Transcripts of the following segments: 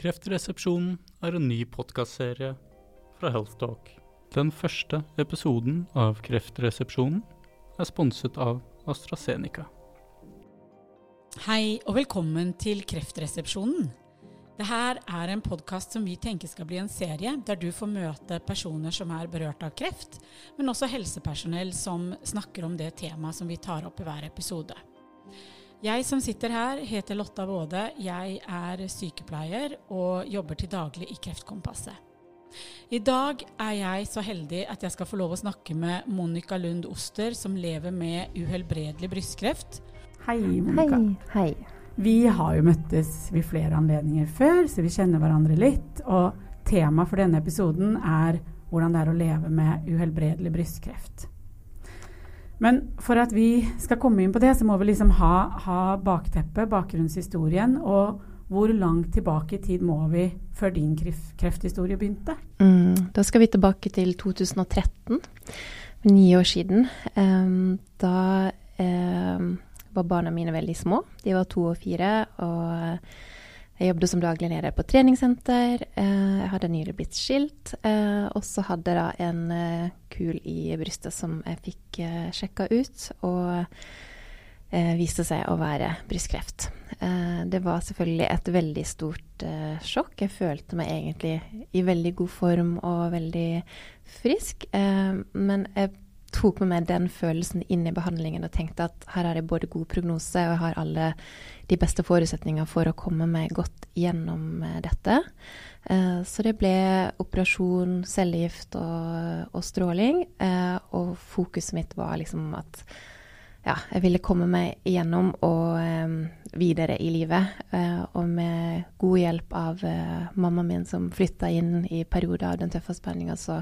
Kreftresepsjonen er en ny podkastserie fra Healthtalk. Den første episoden av Kreftresepsjonen er sponset av AstraZeneca. Hei og velkommen til Kreftresepsjonen. Dette er en podkast som vi tenker skal bli en serie der du får møte personer som er berørt av kreft, men også helsepersonell som snakker om det temaet som vi tar opp i hver episode. Jeg som sitter her, heter Lotta Våde. Jeg er sykepleier og jobber til daglig i Kreftkompasset. I dag er jeg så heldig at jeg skal få lov å snakke med Monica Lund Oster, som lever med uhelbredelig brystkreft. Hei, Monica. Hei. Hei. Vi har jo møttes ved flere anledninger før, så vi kjenner hverandre litt. Og temaet for denne episoden er hvordan det er å leve med uhelbredelig brystkreft. Men for at vi skal komme inn på det, så må vi liksom ha, ha bakteppet, bakgrunnshistorien. Og hvor langt tilbake i tid må vi før din krefthistorie begynte? Mm, da skal vi tilbake til 2013, ni år siden. Um, da um, var barna mine veldig små. De var to og fire. og jeg jobbet som daglig leder på treningssenter. Eh, jeg hadde nylig blitt skilt. Eh, og så hadde jeg da en eh, kul i brystet som jeg fikk sjekka ut, og viste seg å være brystkreft. Det var selvfølgelig et veldig stort sjokk. Jeg følte meg egentlig i veldig god form og veldig frisk. Men jeg tok med meg den følelsen inn i behandlingen og tenkte at her har jeg både god prognose og jeg har alle de beste forutsetninger for å komme meg godt gjennom eh, dette. Eh, så det ble operasjon, cellegift og, og stråling. Eh, og fokuset mitt var liksom at ja, jeg ville komme meg igjennom og videre i livet. og med god hjelp av mammaen min som flytta inn i perioder av den tøffe spenninga, så,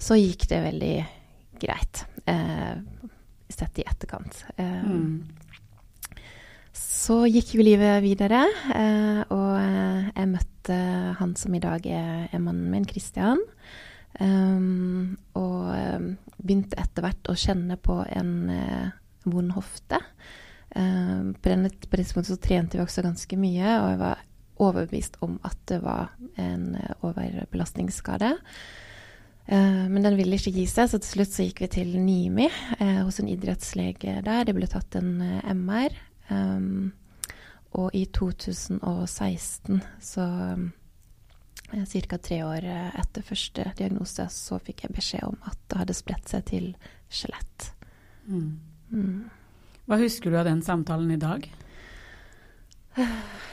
så gikk det veldig greit. Eh, sett i etterkant. Mm. Så gikk jo livet videre, eh, og jeg møtte han som i dag er, er mannen min, Christian. Um, og begynte etter hvert å kjenne på en uh, vond hofte. Um, på det tidspunktet så trente vi også ganske mye, og jeg var overbevist om at det var en uh, overbelastningsskade. Uh, men den ville ikke gi seg, så til slutt så gikk vi til NIMI uh, hos en idrettslege der. Det ble tatt en eh, MR. Um, og i 2016, så ca. tre år etter første diagnose, så fikk jeg beskjed om at det hadde spredt seg til skjelett. Mm. Mm. Hva husker du av den samtalen i dag?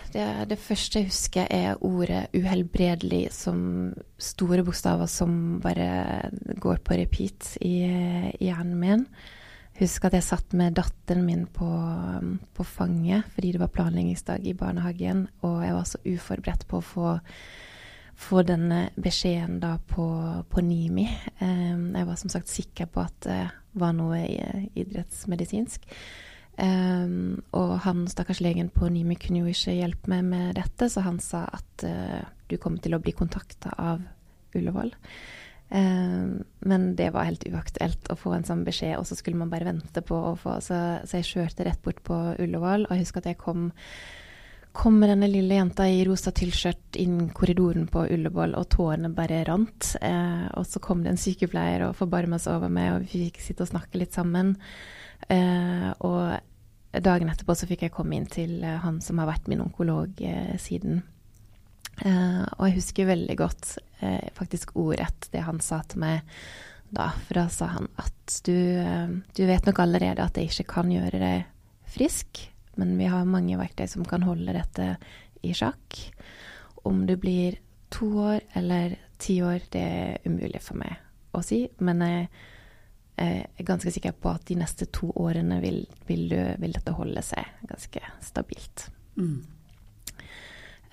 Det, det, første jeg husker, er ordet 'uhelbredelig' som store bokstaver som bare går på repeat i, i hjernen min. Husker at jeg satt med datteren min på, på, fanget fordi det var planleggingsdag i barnehagen, og jeg var så uforberedt på å få, få denne beskjeden da på, på NIMI. Um, jeg var som sagt sikker på at det var noe idrettsmedisinsk. Um, og han stakkars legen på Nimi kunne jo ikke hjelpe meg med dette, så han sa at uh, du kommer til å bli kontakta av Ullevål. Um, men det var helt uaktuelt å få en sånn beskjed, og så skulle man bare vente på å få Så, så jeg kjørte rett bort på Ullevål, og jeg husker at jeg kom, kom med denne lille jenta i rosa tilskjørt inn korridoren på Ullevål, og tårene bare rant. Uh, og så kom det en sykepleier og forbarma seg over meg, og vi fikk sitte og snakke litt sammen. Uh, og dagen etterpå så fikk jeg komme inn til uh, han som har vært min onkolog uh, siden. og jeg husker veldig godt faktisk ordrett det han sa til meg da. For da sa han at du, du vet nok allerede at jeg ikke kan gjøre deg frisk, men vi har mange verktøy som kan holde dette i sjakk. Om du blir to år eller ti år, det er umulig for meg å si. Men jeg jeg er ganske sikker på at de neste to årene vil, vil, vil dette holde seg ganske stabilt. Mm.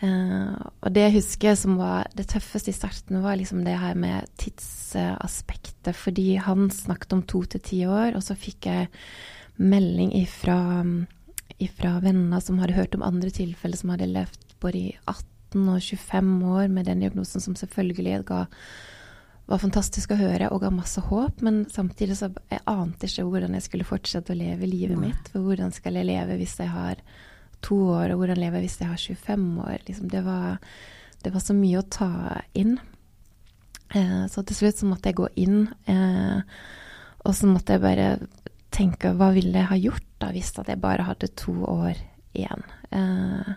Uh, og det jeg husker som var det tøffeste i starten, var liksom det her med tidsaspektet. Fordi han snakket om to til ti år, og så fikk jeg melding ifra, ifra venner som hadde hørt om andre tilfeller, som hadde levd både i 18 og 25 år med den diagnosen, som selvfølgelig ga var fantastisk å høre og ga masse håp, men samtidig så jeg ante ikke hvordan jeg skulle fortsette å leve livet mitt. For hvordan skal jeg leve hvis jeg har to år, og hvordan lever jeg hvis jeg har 25 år? Liksom, det, var, det var så mye å ta inn. Eh, så til slutt så måtte jeg gå inn, eh, og så måtte jeg bare tenke hva ville jeg ha gjort da hvis jeg bare hadde to år igjen. Eh,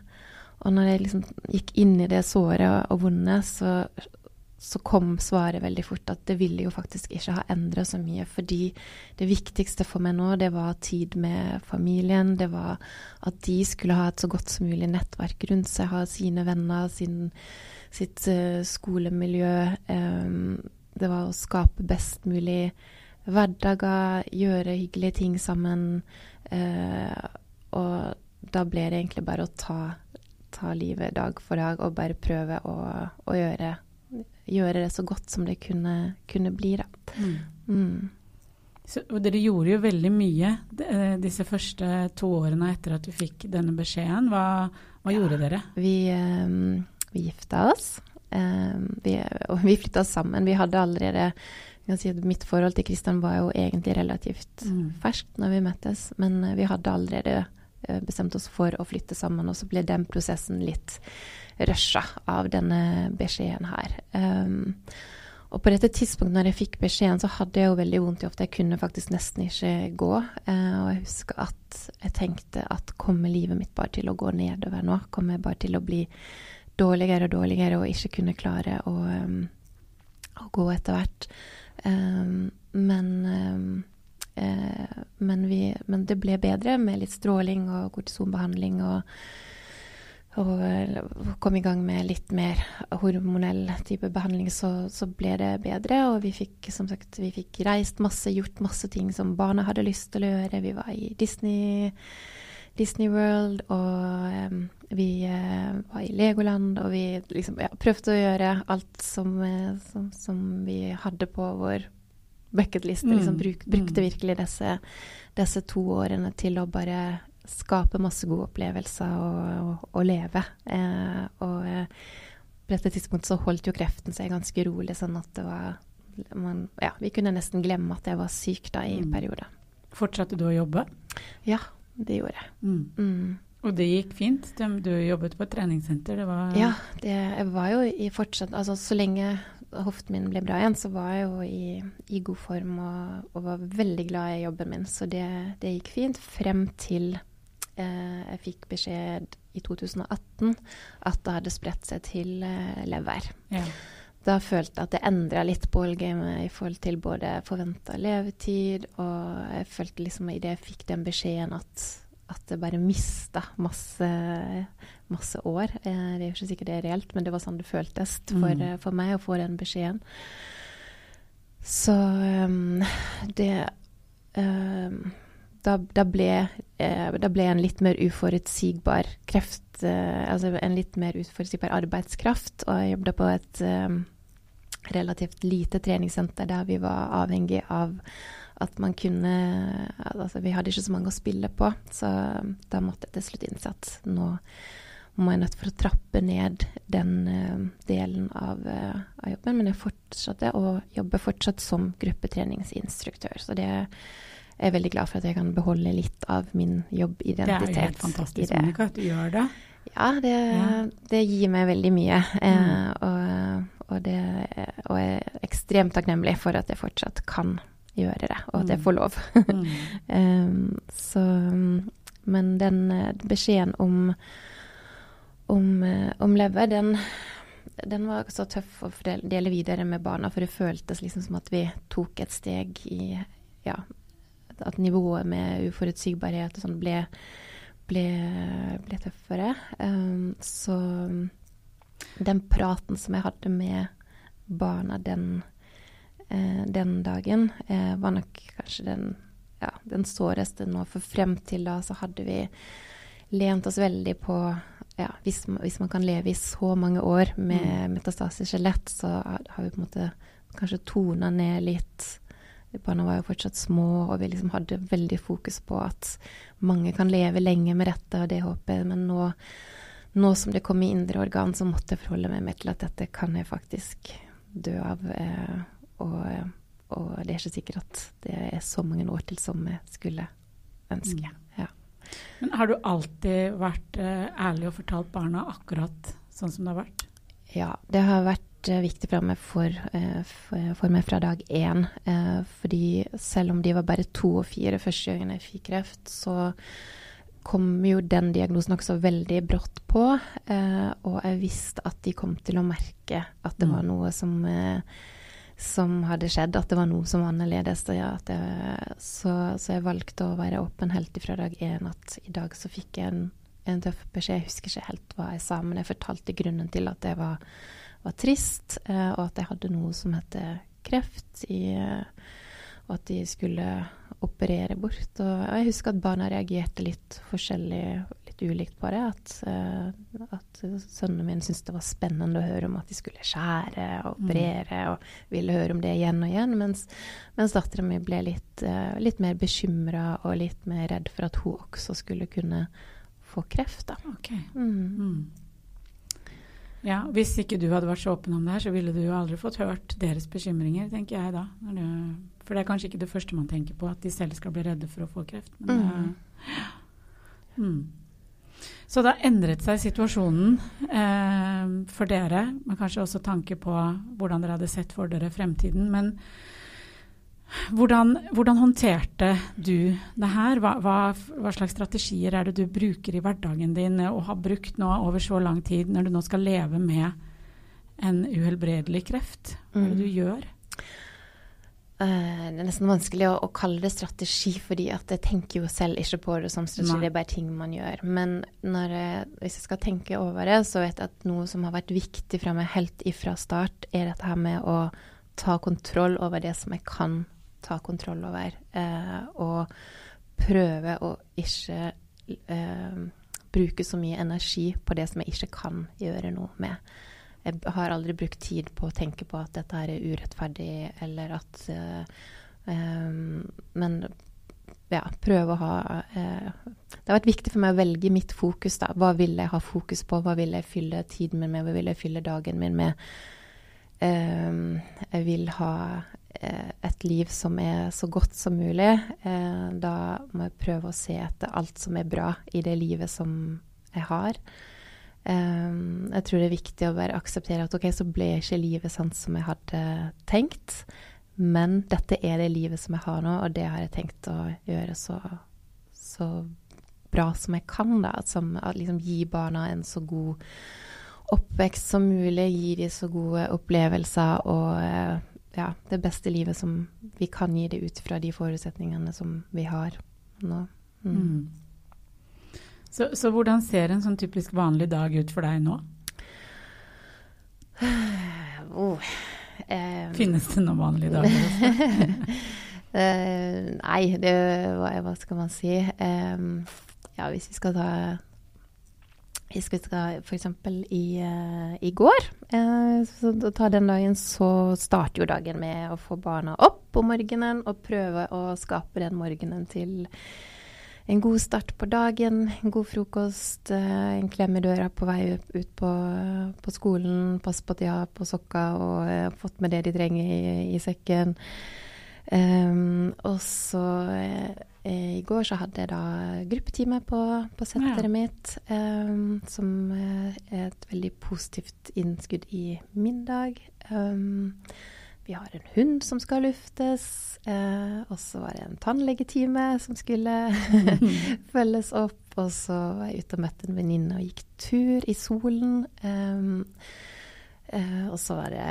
og når jeg liksom gikk inn i det såret og vonde, så, så kom svaret veldig fort at det ville jo faktisk ikke ha endra så mye. Fordi det viktigste for meg nå, det var tid med familien. Det var at de skulle ha et så godt som mulig nettverk rundt seg, ha sine venner, sin, sitt uh, skolemiljø. Um, det var å skape best mulig hverdager, gjøre hyggelige ting sammen. Uh, og da ble det egentlig bare å ta, ta livet dag for dag og bare prøve å, å gjøre gjøre det så godt som det kunne, kunne bli. Da. Mm. Mm. Så, dere gjorde jo veldig mye eh, disse første to årene etter at du fikk denne beskjeden. Hva, hva ja, gjorde dere? Vi, um, vi gifta oss. Um, vi, og vi flytta sammen. Vi hadde allerede si Mitt forhold til Kristian var jo egentlig relativt mm. ferskt når vi møttes, men vi hadde allerede bestemt oss for å flytte sammen, og så ble den prosessen litt rusha av denne beskjeden her. Um, og på dette tidspunktet når jeg fikk beskjeden, så hadde jeg jo veldig vondt i hofta. Jeg kunne faktisk nesten ikke gå. Uh, og jeg husker at jeg tenkte at kommer livet mitt bare til å gå nedover nå? Kommer jeg bare til å bli dårligere og dårligere og ikke kunne klare å, um, å gå etter hvert? Um, men uh, men, vi, men, det ble bedre med litt stråling og kortisonbehandling og og eh, kom i gang med litt mer hormonell type behandling, så, så, ble det bedre. Og vi fikk som sagt, vi fikk reist masse, gjort masse ting som barna hadde lyst til å gjøre. Vi var i Disney, Disney World, og um, vi uh, var i Legoland. Og vi liksom, ja, prøvde å gjøre alt som, som, som, vi hadde på vår bucketliste. Liksom, mm. bruk, brukte mm. virkelig disse, disse to årene til å bare skape masse gode opplevelser og, og, og leve. Eh, og eh, på dette tidspunktet så holdt jo kreften seg ganske rolig, sånn at det var man, Ja, vi kunne nesten glemme at jeg var syk da i mm. perioder. Fortsatte du å jobbe? Ja, det gjorde jeg. Mm. Mm. Og det gikk fint? Du jobbet på et treningssenter? Det var ja, det, jeg var jo i fortsatt Altså så lenge hoften min ble bra igjen, så var jeg jo i, i god form og, og, var veldig glad i jobben min. Så det, det gikk fint frem til jeg fikk beskjed i 2018 at det hadde spredt seg til eh, lever. Ja. Da følte jeg at det endra litt ballgamet i forhold til både forventa levetid, og jeg følte liksom idet jeg fikk den beskjeden at, at det bare mista masse, masse år. Eh, det er jo ikke sikkert det er reelt, men det var sånn det føltes for, mm. for meg å få den beskjeden. Så um, det um, da, da, ble, eh, da, ble, en litt mer uforutsigbar kreft eh, Altså en litt mer uforutsigbar arbeidskraft. Og jeg jobbet på et eh, relativt lite treningssenter der vi var avhengig av at man kunne Altså vi hadde ikke så mange å spille på, så da måtte jeg til slutt innsatt. nå må jeg nødt for å trappe ned den uh, delen av, uh, av, jobben. Men jeg fortsatte å jobbe fortsatt som gruppetreningsinstruktør. Så det jeg er veldig glad for at jeg kan beholde litt av min jobbidentitet. Det er helt fantastisk, Monica, at du gjør det. Ja, det, ja. det gir meg veldig mye. Eh, mm. og, og, det, og, jeg er ekstremt takknemlig for at jeg fortsatt kan gjøre det, og at jeg mm. får lov. mm. um, så, men den eh, beskjeden om, om, eh, om lever, den, den var så tøff å dele videre med barna, for det føltes liksom som at vi tok et steg i ja, at nivået med uforutsigbarhet og sånn ble, ble, ble, tøffere. Um, så den praten som jeg hadde med barna den, uh, den dagen, uh, var nok kanskje den, ja, den såreste nå. For frem til da så hadde vi lent oss veldig på ja, hvis, hvis, man kan leve i så mange år med mm. metastasisk skjelett, så har vi på en måte kanskje tona ned litt Barna var jo fortsatt små, og vi liksom hadde veldig fokus på at mange kan leve lenge med dette og det håpet, men nå, nå som det kom i indre organ, så måtte jeg forholde meg med til at dette kan jeg faktisk dø av. Eh, og, og, det er ikke sikkert at det er så mange år til som jeg skulle ønske. Mm. Ja. Men har du alltid vært eh, ærlig og fortalt barna akkurat sånn som det har vært? Ja, det har vært viktig for meg, for, eh, for, for meg fra dag én. Eh, fordi selv om de var bare to og fire første gangen jeg fikk kreft, så kom jo den diagnosen også veldig brått på. Eh, og jeg visste at de kom til å merke at det var Mm. noe som, eh, som hadde skjedd, at det var noe som var annerledes. Ja, at jeg, så, så jeg valgte å være åpen helt ifra dag én at i dag så fikk jeg en, en tøff beskjed. Jeg husker ikke helt hva jeg sa, men jeg fortalte grunnen til at jeg var, var trist, eh, og at jeg hadde noe som heter kreft, i, eh, og at de skulle operere bort. Og jeg husker at barna reagerte litt forskjellig, litt ulikt på det. At, eh, at sønnen min syntes det var spennende å høre om at de skulle skjære og operere, og ville høre om det igjen og igjen, mens, mens dattera mi ble litt, litt mer bekymra og litt mer redd for at hun også skulle kunne få kreft. Da. Ok. Mm. Mm. Ja, Hvis ikke du hadde vært så åpen om det her, så ville du jo aldri fått hørt deres bekymringer, tenker jeg da. For det er kanskje ikke det første man tenker på, at de selv skal bli redde for å få kreft. Men, Mm. det, mm. Så da endret seg situasjonen eh, for dere, men kanskje også tanke på hvordan dere hadde sett for dere fremtiden. Men hvordan, hvordan håndterte du det her? Hva, hva, hva slags strategier er det du bruker i hverdagen din og har brukt nå over så lang tid, når du nå skal leve med en uhelbredelig kreft? Hva er det du gjør? Eh, det er nesten vanskelig å, å kalle det strategi, fordi at jeg tenker jo selv ikke på det som strategi, det er bare ting man gjør. Men når hvis jeg skal tenke over det, så vet jeg at noe som har vært viktig fra meg helt ifra start, er dette her med å ta kontroll over det som jeg kan ta kontroll over. Eh, og prøve å ikke eh, bruke så mye energi på det som jeg ikke kan gjøre noe med. Jeg har aldri brukt tid på å tenke på at dette her er urettferdig, eller at eh, Men ja, prøve å ha Det har vært viktig for meg å velge mitt fokus. da. Hva vil jeg ha fokus på? Hva vil jeg fylle tiden min med? Hva vil jeg fylle dagen min med? Jeg vil ha et liv som er så godt som mulig. Eh, da må jeg prøve å se etter alt som er bra i det livet som jeg har. Um, jeg tror det er viktig å bare akseptere at ok, så ble ikke livet sånn som jeg hadde tenkt. Men dette er det livet som jeg har nå, og det har jeg tenkt å gjøre så, så bra som jeg kan. da, Som at liksom gi barna en så god oppvekst som mulig, gi dem så gode opplevelser og eh, ja, det beste livet som vi kan gi det ut fra de forutsetningene som vi har nå. Mm. Mm. Så, så hvordan ser en sånn typisk vanlig dag ut for deg nå? Oh, eh, Finnes det noen vanlige dager også? Eh, nei, det hva, hva skal man si? Eh, ja, hvis vi skal ta Hvis vi skal f.eks. I, uh, i går, uh, så ta den dagen, så starter jo dagen med å få barna opp om morgenen og prøve å skape den morgenen til en god start på dagen, en god frokost, uh, en klem i døra på vei ut, på, på skolen, pass på at de har på sokka og eh, fått med det de trenger i, i sekken. Um, og så i går så hadde jeg da gruppetime på, på senteret Ja. mitt, um, som eh, er et veldig positivt innskudd i min dag. Um, vi har en hund som skal luftes, eh, og så var det en tannlegetime som skulle følges opp. Og så var jeg ute og møtte en venninne og gikk tur i solen. Ehm, eh, og så var det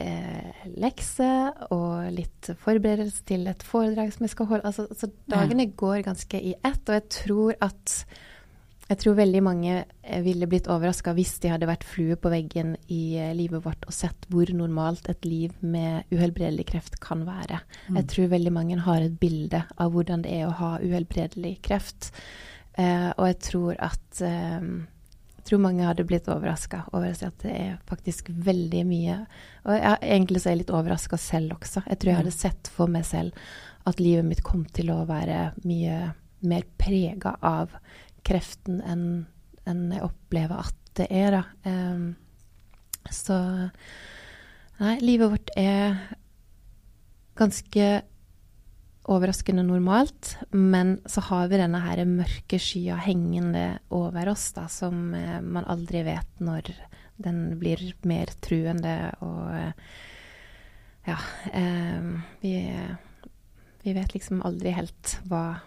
eh, lekse og litt forberedelse til et foredrag som jeg skal holde. Altså, så dagene går ganske i ett, og jeg tror at jeg tror veldig mange eh, ville blitt overraska hvis de hadde vært flue på veggen i livet vårt og sett hvor normalt et liv med uhelbredelig kreft kan være. Mm. Jeg tror veldig mange har et bilde av hvordan det er å ha uhelbredelig kreft. Eh, og jeg tror at jeg tror mange hadde blitt overraska over å se at det er faktisk veldig mye Og jeg, egentlig så er jeg litt overraska selv også. Jeg tror jeg hadde sett for meg selv at livet mitt kom til å være mye mer prega av kreften enn en jeg opplever at det er, da. Um, så Nei, livet vårt er ganske overraskende normalt, men så har vi denne her mørke skya hengende over oss, da, som eh, man aldri vet når, den blir mer truende og ja. vi, vi vet liksom aldri helt hva,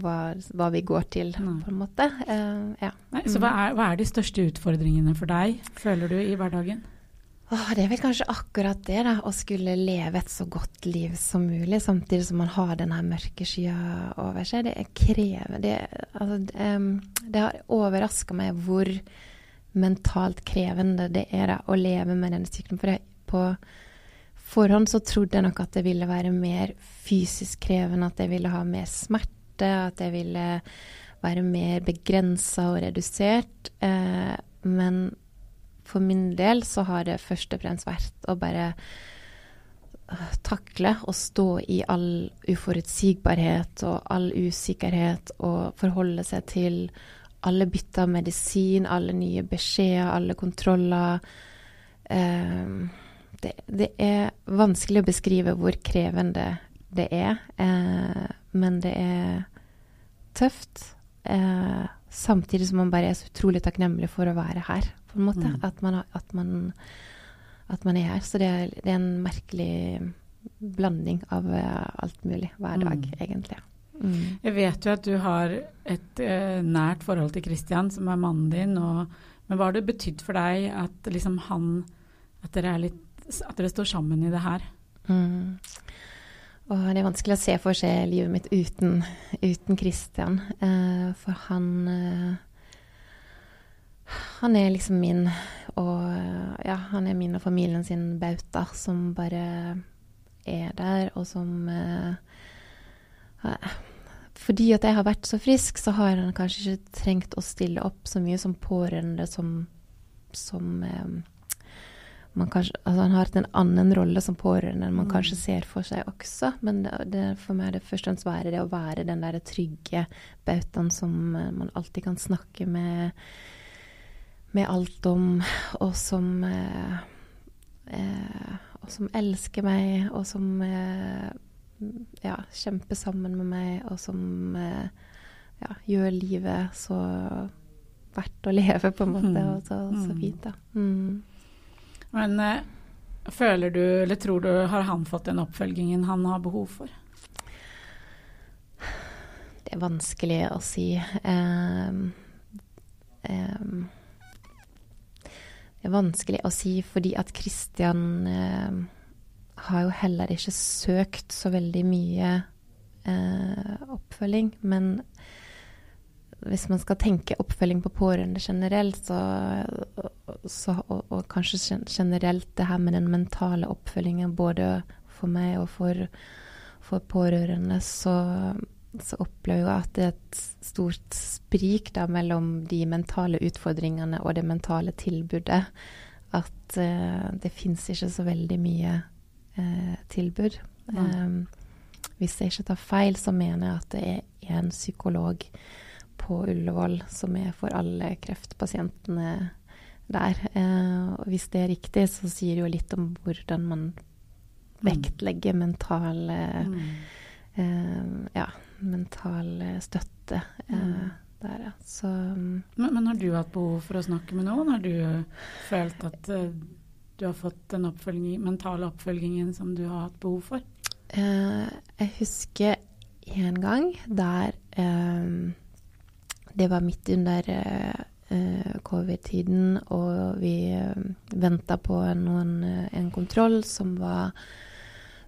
hva, hva vi går til, Nei. på en måte. ja. Nei, så hva er, hva er de største utfordringene for deg, føler du, i hverdagen? Åh, det er vel kanskje akkurat det, da. Å skulle leve et så godt liv som mulig, samtidig som man har denne mørke skya over seg. Det er krevende. Det, altså, det, det har overraska meg hvor mentalt krevende det er da, å leve med denne sykdommen. For jeg, på forhånd så trodde jeg nok at det ville være mer fysisk krevende, at jeg ville ha mer smerte, at jeg ville være mer begrensa og redusert. Eh, men for min del så har det først og fremst vært å bare øh, takle og stå i all uforutsigbarhet og all usikkerhet og forholde seg til alle bytter av medisin, alle nye beskjeder, alle kontroller. Um, det, det, er vanskelig å beskrive hvor krevende det er, uh, men det er tøft. Uh, samtidig som man bare er så utrolig takknemlig for å være her på en måte. Mm. At, man, at, man, at, man, er her. Så det er, det er, en merkelig blanding av uh, alt mulig hver dag, mm. egentlig. Mm. Jeg vet jo at du har et uh, nært forhold til Christian, som er mannen din. Og, men hva har det betydd for deg at liksom han at dere, litt, at dere, står sammen i det her? Mm. Og det er vanskelig å se for seg livet mitt uten, uten Christian. Eh, for han han er liksom min og Ja, han er min og familien sin bauta, som bare er der, og som eh, Fordi at jeg har vært så frisk, så har han kanskje ikke trengt å stille opp så mye som pårørende som, som um, Kanskje, altså han har hatt en annen rolle som pårørende enn man mm. kanskje ser for seg også. Men det, det, for meg er det først og fremst være det å være den der trygge bautaen som man alltid kan snakke med med alt om, og som eh, eh, Og som elsker meg, og som eh, ja, kjemper sammen med meg, og som eh, ja, gjør livet så verdt å leve, på en måte. Mm. Og så, så mm. fint, da. Mm. Men eh, føler du, eller tror du, har han fått den oppfølgingen han har behov for? Det er vanskelig å si. Um, um, er vanskelig å si, fordi at Kristian eh, har jo heller ikke søkt så veldig mye eh, oppfølging. Men hvis man skal tenke oppfølging på pårørende generelt, så, så og, og, kanskje generelt det her med den mentale oppfølgingen både for meg og for, for pårørende, så så opplever jeg at det er et stort sprik da, mellom de mentale utfordringene og det mentale tilbudet. At uh, det fins ikke så veldig mye uh, tilbud. Um, hvis jeg ikke tar feil, så mener jeg at det er en psykolog på Ullevål som er for alle kreftpasientene der. Uh, og hvis det er riktig, så sier det jo litt om hvordan man mm. vektlegger mental mm. ja, mental eh, støtte eh, mm. der, ja. Så mm. men, men, har du hatt behov for å snakke med noen? Har du følt at du har fått den oppfølging, mentale oppfølgingen som du har hatt behov for? Jeg husker en gang der um, Det var midt under uh, covid-tiden, og vi uh, venta på noen, en kontroll som var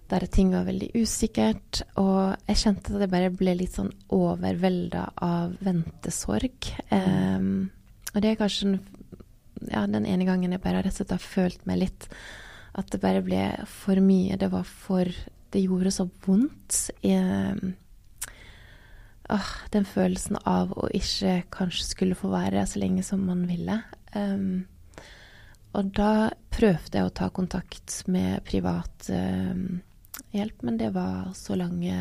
der ting var veldig usikkert. Og jeg kjente at jeg bare ble litt sånn overvelda av ventesorg. Um, og det er kanskje ja, den ene gangen jeg bare rett og slett har følt meg litt At det bare ble for mye. Det var for Det gjorde så vondt. Um, åh, den følelsen av å ikke kanskje skulle få være så lenge som man ville. Um, og da prøvde jeg å ta kontakt med privat um, hjelp, men det var så lange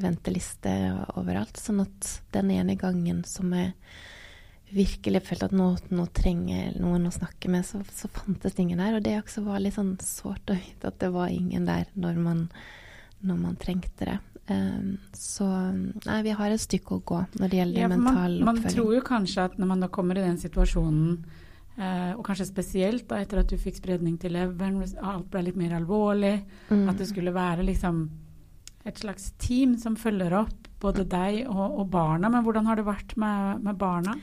ventelister overalt. Sånn at den ene gangen som jeg virkelig følte at nå, nå trenger noen å snakke med, så, så fantes det ingen der. Og det også var litt sånn sårt å vite at det var ingen der når man, når man trengte det. Um, så nei, vi har et stykke å gå når det gjelder ja, mental man, oppfølging. Man tror jo kanskje at når man da kommer i den situasjonen Eh, og kanskje spesielt da, etter at du fikk spredning til leveren, alt ble litt mer alvorlig. Mm. At det skulle være liksom et slags team som følger opp både deg og, og barna. Men hvordan har det vært med, med barna?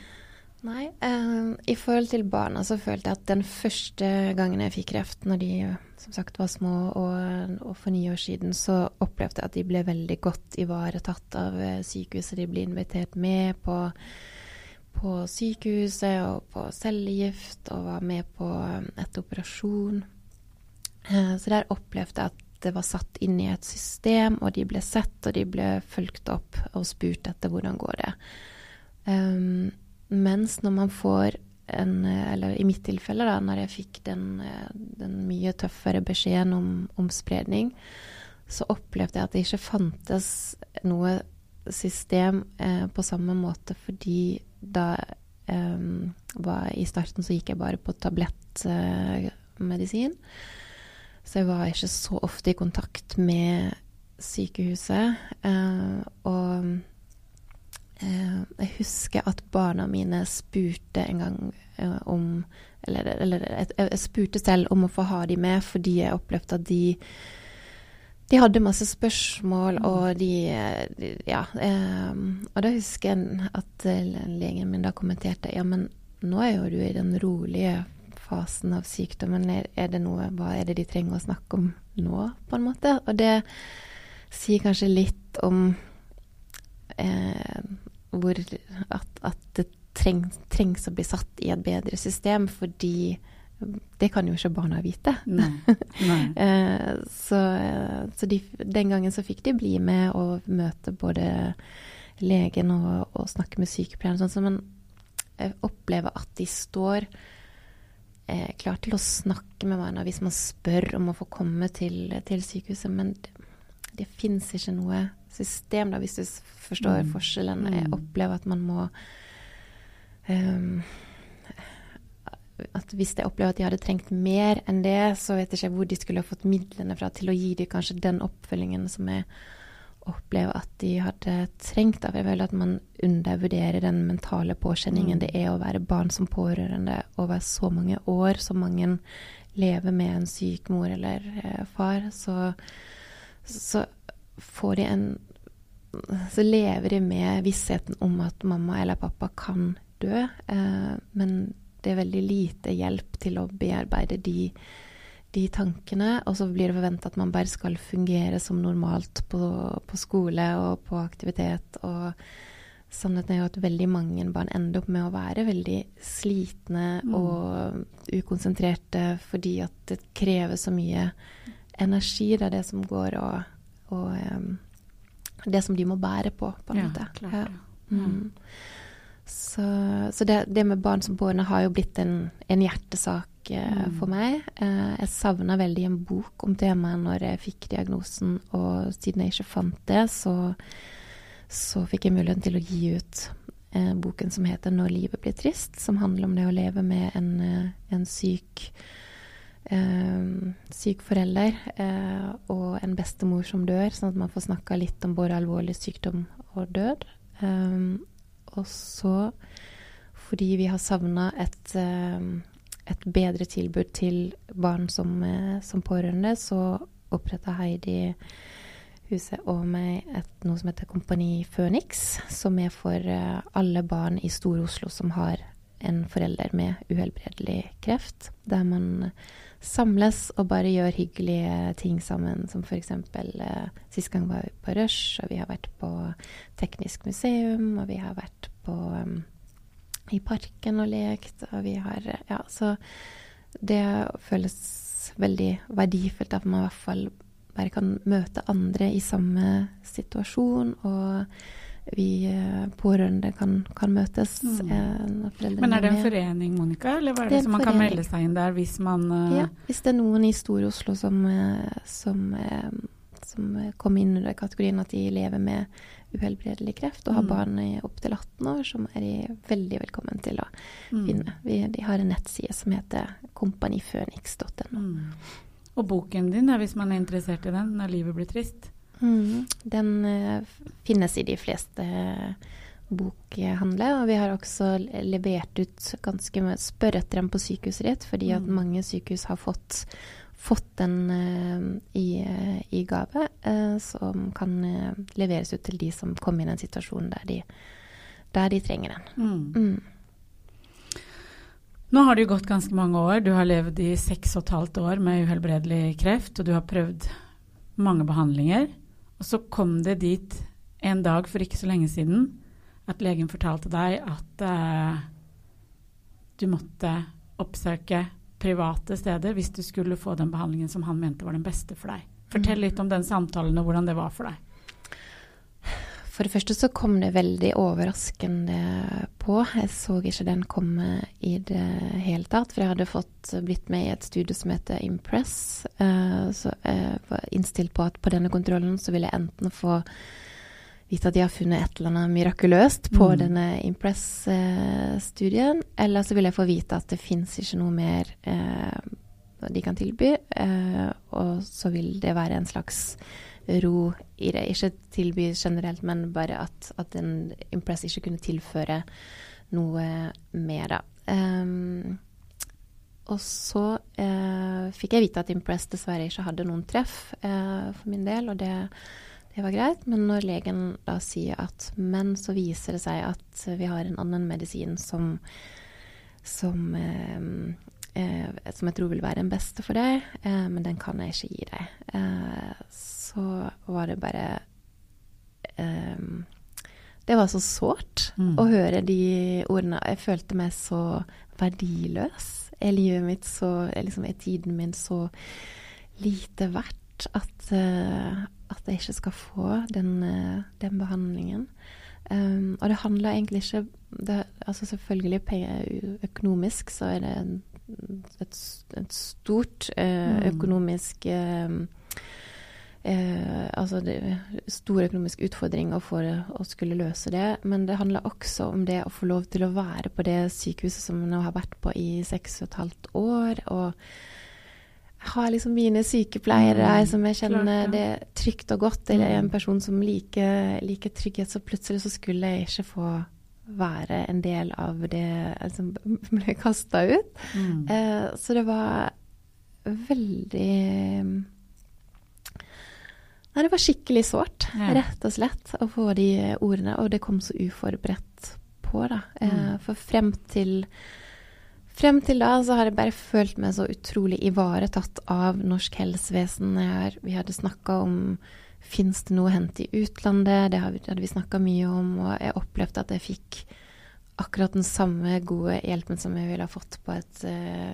Nei, Uh, i forhold til barna så følte jeg at den første gangen jeg fikk kreft, når de som sagt var små og, og for ni år siden, så opplevde jeg at de ble veldig godt ivaretatt av eh, sykehuset. De ble invitert med på, på sykehuset og på cellegift og var med på eh, et operasjon. Uh, så der opplevde jeg at det var satt inn i et system, og de ble sett, og de ble fulgt opp og spurt etter hvordan går det. Um, mens når man får en Eller i mitt tilfelle, da, når jeg fikk den, den mye tøffere beskjeden om, om, spredning, så opplevde jeg at det ikke fantes noe system eh, på samme måte, fordi da eh, var I starten så gikk jeg bare på tablettmedisin. Eh, så jeg var ikke så ofte i kontakt med sykehuset. Uh, og jeg husker at barna mine spurte en gang uh, om Eller, eller jeg, jeg, spurte selv om å få ha de med, fordi jeg opplevde at de de hadde masse spørsmål, mm. og de, de Ja. og da husker jeg at legen min da kommenterte ja, men nå er jo du i den rolige fasen av sykdommen. Er, er, det noe, hva er det de trenger å snakke om nå, på en måte? Og det sier kanskje litt om eh, hvor at, at det trengs, trengs, å bli satt i et bedre system, fordi det kan jo ikke barna vite. Nei. Nei. eh, så, så de, den gangen så fikk de bli med og møte både legen og, og snakke med sykepleieren. Sånn, så man opplever at de står eh, klar til å snakke med barna hvis man spør om å få komme til, til sykehuset. Men det, fins ikke noe system, da, hvis du forstår mm. forskjellen. Jeg mm. opplever at man må um, at Hvis jeg opplever at de hadde trengt mer enn det, så vet jeg ikke hvor de skulle ha fått midlene fra til å gi dem kanskje den oppfølgingen som jeg opplever at de hadde trengt. Jeg føler at man undervurderer den mentale påkjenningen mm. det er å være barn som pårørende over så mange år, så mange lever med en syk mor eller eh, far. Så, så, får de en Så lever de med vissheten om at mamma eller pappa kan dø, eh, men det er veldig lite hjelp til å bearbeide de de tankene, og så blir det forventa at man bare skal fungere som normalt på, på, skole og på aktivitet. Og sannheten er jo at veldig mange barn ender opp med å være veldig slitne mm. og ukonsentrerte fordi at det krever så mye energi. Det er det som går og, og um, Det som de må bære på, på en ja, måte. Klart, ja. Mm. Så, så det, det, med barn som pårørende har jo blitt en, en hjertesak mm. for meg. Uh, jeg savna veldig en bok om temaet når jeg fikk diagnosen, og siden jeg ikke fant det, så, så fikk jeg muligheten til å gi ut uh, boken som heter 'Når livet blir trist', som handler om det å leve med en, en syk Uh, syk forelder uh, og en bestemor som dør, sånn at man får snakka litt om både alvorlig sykdom og død. Um, og så, fordi vi har savna et et bedre tilbud til barn som, eh, som pårørende, så oppretta Heidi huset og meg et, noe som heter Kompani Føniks, som er for alle barn i Stor-Oslo som har en forelder med uhelbredelig kreft. Der man samles og bare gjør hyggelige ting sammen, som f.eks. Eh, sist gang var vi på Rush, og vi har vært på Teknisk museum, og vi har vært på um, i parken og lekt. Og vi har Ja, så det føles veldig verdifullt at man i hvert fall bare kan møte andre i samme situasjon. og vi eh, pårørende kan, kan møtes. Mm. Eh, Men er det en forening, Monica, eller hva er det, det som man forening. kan melde seg inn der hvis man uh... Ja, hvis det er noen i Stor-Oslo som, som, som kommer inn under kategorien at de lever med uhelbredelig kreft og har mm. barn i opptil 18 år, som er de veldig velkommen til å mm. finne. Vi, de har en nettside som heter kompaniføniks.no. Mm. Og boken din, er, hvis man er interessert i den, 'Når livet blir trist'? Mm. Den uh, finnes i de fleste bokhandler. Og vi har også levert ut ganske mye Spør etter dem på sykehuset ditt, fordi at Mm. mange sykehus har fått, fått den eh, i, eh, i gave, eh, som kan eh, leveres ut til de som kommer i den situasjonen der de, der de trenger den. Mm. Mm. Nå har det jo gått ganske mange år. Du har levd i seks og et halvt år med uhelbredelig kreft, og du har prøvd mange behandlinger. Og så kom det dit en dag for ikke så lenge siden at legen fortalte deg at uh, du måtte oppsøke private steder hvis du skulle få den behandlingen som han mente var den beste for deg. Fortell litt om den samtalen og hvordan det var for deg. For det første så kom det veldig overraskende på. Jeg så ikke den komme i det hele tatt. For jeg hadde fått blitt med i et studie som heter Impress. eh, Så jeg var innstilt på at på denne kontrollen så ville jeg enten få vite at de har funnet et eller annet mirakuløst på Mm. denne Impress-studien, eller så vil jeg få vite at det fins ikke noe mer eh, de kan tilby, eh, og så vil det være en slags ro i det. Ikke tilby generelt, men bare at, at en Impress ikke kunne tilføre noe mer, da. Um, og så eh, fikk jeg vite at Impress dessverre ikke hadde noen treff eh, for min del, og det, det var greit. Men når legen da sier at Men så viser det seg at vi har en annen medisin som som, eh, som jeg tror vil være den beste for deg, eh, men den kan jeg ikke gi deg. Eh, så var det bare eh, Det var så sårt Mm. å høre de ordene. Jeg følte meg så verdiløs. Er livet mitt så liksom, Er tiden min så lite verdt at, eh, at jeg ikke skal få den, eh, den behandlingen? Um, og det handler egentlig ikke det, altså Selvfølgelig penger, økonomisk så er det en, et, et stort eh, Mm. økonomisk eh, eh, Altså det stor økonomisk utfordring få å skulle løse det. Men det handler også om det å få lov til å være på det sykehuset som jeg nå har vært på i seks og et halvt år. og har liksom mine sykepleiere Mm, som jeg kjenner klart det. det trygt og godt. Eller Mm. en person som liker, liker trygghet. Så plutselig så skulle jeg ikke få være en del av det som ble kasta ut. Mm. Eh, så det var veldig Nei, det var skikkelig sårt, Ja. rett og slett, å få de ordene. Og det kom så uforberedt på, da. Eh, Mm. for frem til Frem til da så har jeg bare følt meg så utrolig ivaretatt av norsk helsevesen. Jeg har, vi hadde snakka om fins det noe å hente i utlandet, det hadde vi snakka mye om. Og jeg opplevde at jeg fikk akkurat den samme gode hjelpen som jeg ville ha fått på et eh,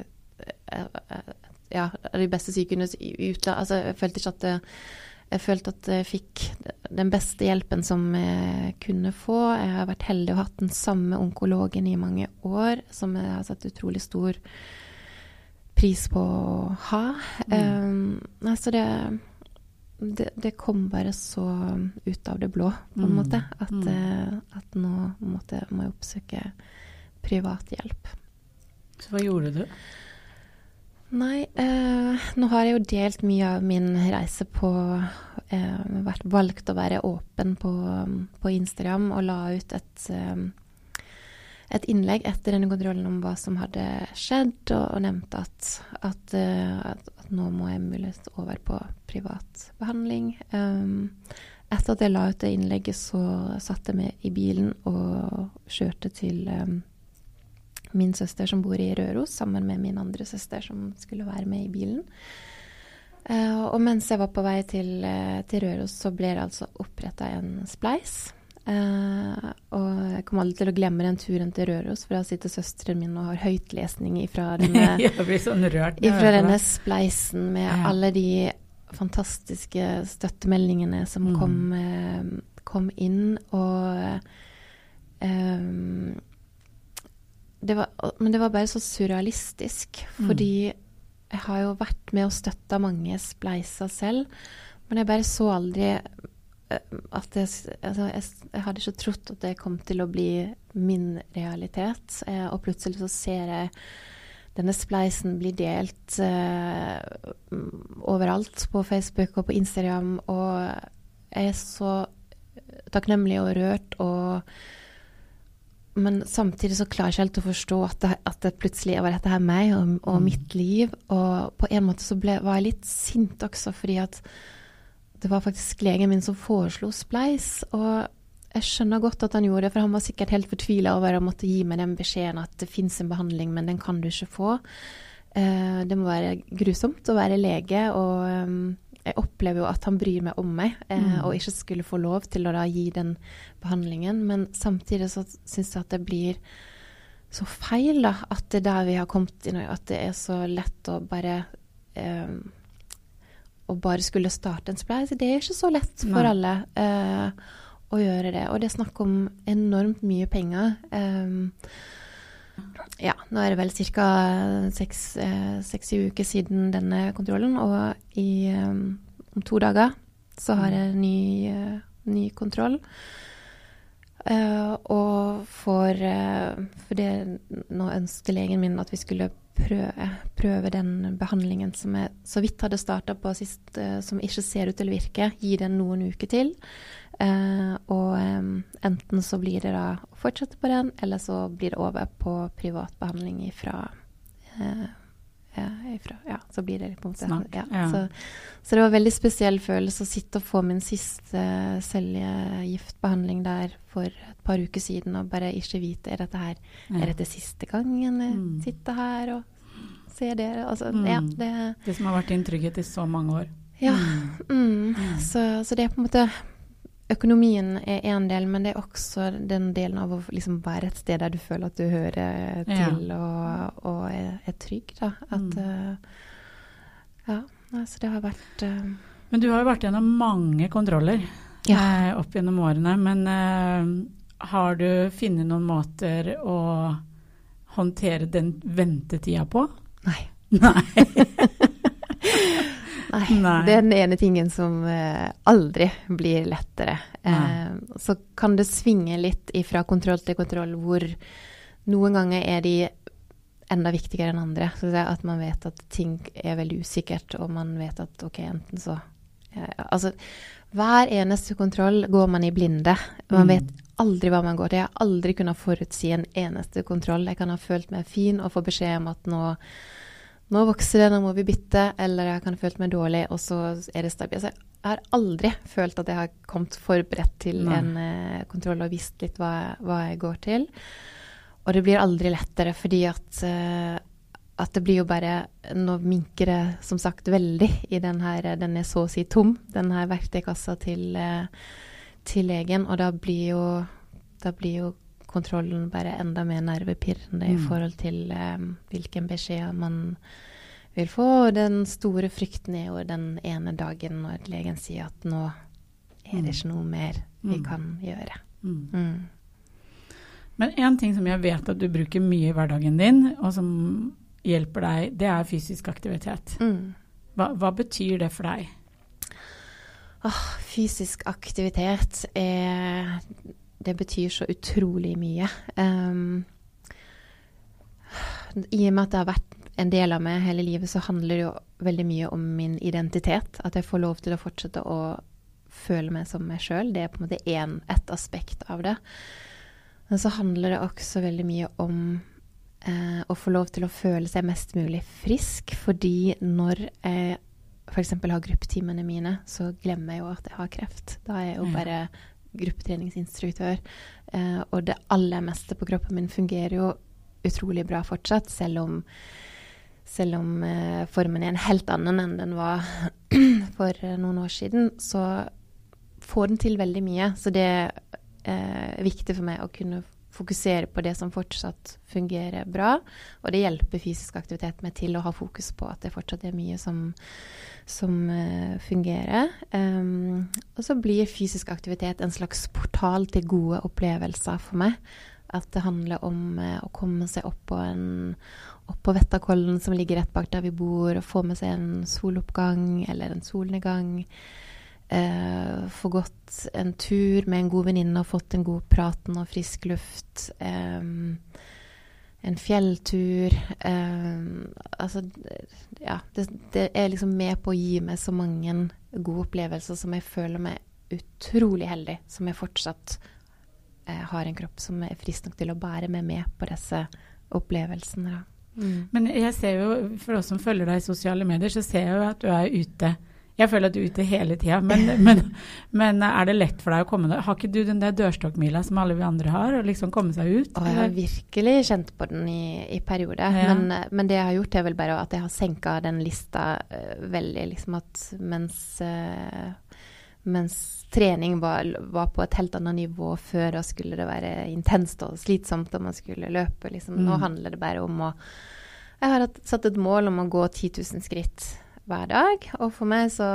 eh, Ja, de beste sykehusene i utlandet. Altså, jeg følte ikke at det, jeg følte at jeg fikk den beste hjelpen som jeg kunne få. Jeg har vært heldig og hatt den samme onkologen i mange år, som jeg har satt utrolig stor pris på å ha. Um, altså det, det, det kom bare så ut av det blå, på en Mm. måte, at, Mm. eh, at nå måtte, må jeg oppsøke privat hjelp. Så hva gjorde du? Nei, eh, nå har jeg jo delt mye av min reise på eh, vært valgt å være åpen på, på Instagram og la ut et, eh, et innlegg etter denne kontrollen om hva som hadde skjedd, og, og nevnte at, at, eh, at, at nå må jeg mulighet over på privat behandling. Um, etter at jeg la ut det innlegget, så satte jeg meg i bilen og kjørte til um, min søster som bor i Røros, sammen med min andre søster som skulle være med i bilen. Uh, og mens jeg var på vei til, eh, til Røros, så ble det altså oppretta en spleis. Eh, og jeg kommer aldri til å glemme den turen til Røros, for da sitter søsteren min og har høytlesning ifra denne, sånn rørt. ifra denne spleisen med Ja. alle de fantastiske støttemeldingene som Mm. kom, eh, kom inn, og eh, det var, Men det var bare så surrealistisk, Mm. fordi jeg har jo vært med og støtta mange spleiser selv, men jeg bare så aldri at jeg, altså jeg, jeg hadde ikke trodd at det kom til å bli min realitet. Eh, og plutselig så ser jeg denne spleisen bli delt eh, overalt på Facebook og på Instagram, og jeg er så takknemlig og rørt og men samtidig så klarer jeg ikke helt å forstå at det, at det plutselig var dette her meg og, og Mm. mitt liv. Og på en måte så ble, var jeg litt sint også, fordi at det var faktisk legen min som foreslo spleis. Og jeg skjønner godt at han gjorde det, for han var sikkert helt fortvila over å måtte gi meg den beskjeden at det fins en behandling, men den kan du ikke få. Eh, det må være grusomt å være lege, og eh, jeg opplever jo at han bryr meg om meg, eh, Mm. og ikke skulle få lov til å da gi den behandlingen. Men samtidig så syns jeg at det blir så feil, da. At det er der vi har kommet inn, at det er så lett å bare eh, Å bare skulle starte en spleis. Det er ikke så lett for Nei. alle eh, å gjøre det. Og det er snakk om enormt mye penger. Eh, ja, nå er det vel ca. seks eh, uker siden denne kontrollen, og i, um, om to dager så har jeg ny, eh, ny kontroll. Eh, og eh, for det Nå ønsket legen min at vi skulle prøve, prøve den behandlingen som jeg så vidt hadde starta på sist, eh, som ikke ser ut til å virke. Gi den noen uker til. Eh, og eh, enten så blir det da å fortsette på den, eller så blir det over på privat behandling ifra eh, ifra, ja, så blir det på en måte Ja. Så, så det var en veldig spesiell følelse å sitte og få min siste cellegiftbehandling der for et par uker siden og bare ikke vite er dette her. Er dette siste gangen jeg Mm. sitter her og ser dere? Altså, Mm. ja, det Det som har vært din trygghet i så mange år. Ja. Mm. Mm. Mm. Så, så det er på en måte Økonomien er én del, men det er også den delen av å liksom være et sted der du føler at du hører til og, og er, er trygg. Da. At Mm. uh, Ja. Nei, så det har vært uh, Men du har jo vært gjennom mange kontroller Ja. eh, opp gjennom årene. Men eh, har du funnet noen måter å håndtere den ventetida på? Nei. Nei. Nei. Nei. Det er den ene tingen som eh, aldri blir lettere. Nei. så kan det svinge litt fra kontroll til kontroll, hvor noen ganger er de enda viktigere enn andre. At man vet at ting er veldig usikkert, og man vet at ok, enten så eh, Altså, hver eneste kontroll går man i blinde. Man Mm. vet aldri hva man går til. Jeg har aldri kunnet forutsi en eneste kontroll. Jeg kan ha følt meg fin og få beskjed om at nå nå vokser det, nå må vi bytte, eller jeg kan ha følt meg dårlig, og så er det stabilt. Altså, jeg har aldri følt at jeg har kommet forberedt til Nei. en eh, kontroll og visst litt hva, hva jeg går til. Og det blir aldri lettere, fordi at, eh, at det blir jo bare Nå minker det som sagt veldig i den her Den er så å si tom, den her verktøykassa til, eh, til legen, og da blir jo da blir jo kontrollen bare enda mer nervepirrende i Mm. forhold til eh, hvilken beskjed man vil få. Og den store frykten er jo den ene dagen når legen sier at nå er det ikke noe mer vi Mm. kan gjøre. Mm. Mm. Men én ting som jeg vet at du bruker mye i hverdagen din, og som hjelper deg, det er fysisk aktivitet. Mm. Hva, hva betyr det for deg? Åh, fysisk aktivitet er Det betyr så utrolig mye. Um, I og med at det har vært en del av meg hele livet, så handler det jo veldig mye om min identitet. At jeg får lov til å fortsette å føle meg som meg sjøl. Det er på en måte én, ett aspekt av det. Men så handler det også veldig mye om eh, å få lov til å føle seg mest mulig frisk. Fordi når jeg f.eks. har gruppetimene mine, så glemmer jeg jo at jeg har kreft. Da er jeg jo bare gruppetreningsinstruktør. Eh, og det aller meste på kroppen min fungerer jo utrolig bra fortsatt, selv om, selv om eh, formen er en helt annen enn den var for eh, noen år siden. Så får den til veldig mye. Så det er eh, viktig for meg å kunne fokusere på det som fortsatt fungerer bra. Og det hjelper fysisk aktivitet meg til å ha fokus på at det fortsatt er mye som, som uh, fungerer. Um, og så blir fysisk aktivitet en slags portal til gode opplevelser for meg. At det handler om uh, å komme seg opp på, en, opp på Vettakollen som ligger rett bak der vi bor, og få med seg en soloppgang eller en solnedgang. Eh, få gått en tur med en god venninne og fått en god prat og frisk luft. Eh, en fjelltur. Eh, altså, ja. Det, det er liksom med på å gi meg så mange gode opplevelser som jeg føler meg utrolig heldig, som jeg fortsatt eh, har en kropp som er frisk nok til å bære meg med på disse opplevelsene. Da. Mm. Men jeg ser jo, for oss som følger deg i sosiale medier, så ser jeg jo at du er ute jeg føler at du er ute hele tida, men, men, men, er det lett for deg å komme deg Har ikke du den der dørstokkmila som alle vi andre har, og liksom komme seg ut? Å, jeg har virkelig kjent på den i, i perioder. Ja. Men, men, det jeg har gjort, er vel bare at jeg har senka den lista uh, veldig. Liksom at mens, uh, mens trening var, var, på et helt annet nivå før, da skulle det være intenst og slitsomt og man skulle løpe. Liksom. Mm. Nå handler det bare om å Jeg har satt et mål om å gå 10 000 skritt hver dag. Og for meg så,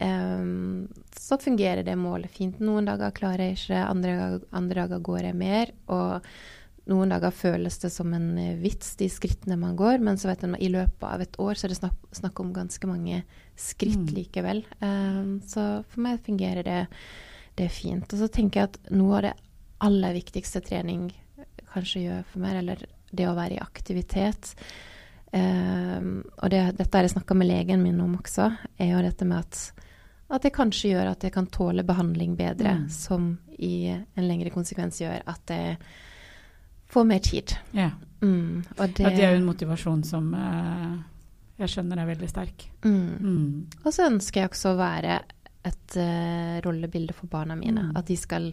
um, så fungerer det målet fint. Noen dager klarer jeg ikke, andre, andre dager går jeg mer. Og noen dager føles det som en vits, de skrittene man går. Men så vet du, i løpet av et år så er det snakk, snakk om ganske mange skritt mm. likevel. Um, så for meg fungerer det, det fint. Og så tenker jeg at noe av det aller viktigste trening kanskje gjør for meg, eller det å være i aktivitet, og det, dette har jeg snakka med legen min om også, er jo dette med at, at det kanskje gjør at jeg kan tåle behandling bedre, mm. som i en lengre konsekvens gjør at jeg får mer tid. Ja. Mm, og det, ja, det er jo en motivasjon som eh, jeg skjønner er veldig sterk. Mm. mm. Og så ønsker jeg også å være et uh, rollebilde for barna mine. Mm. At de skal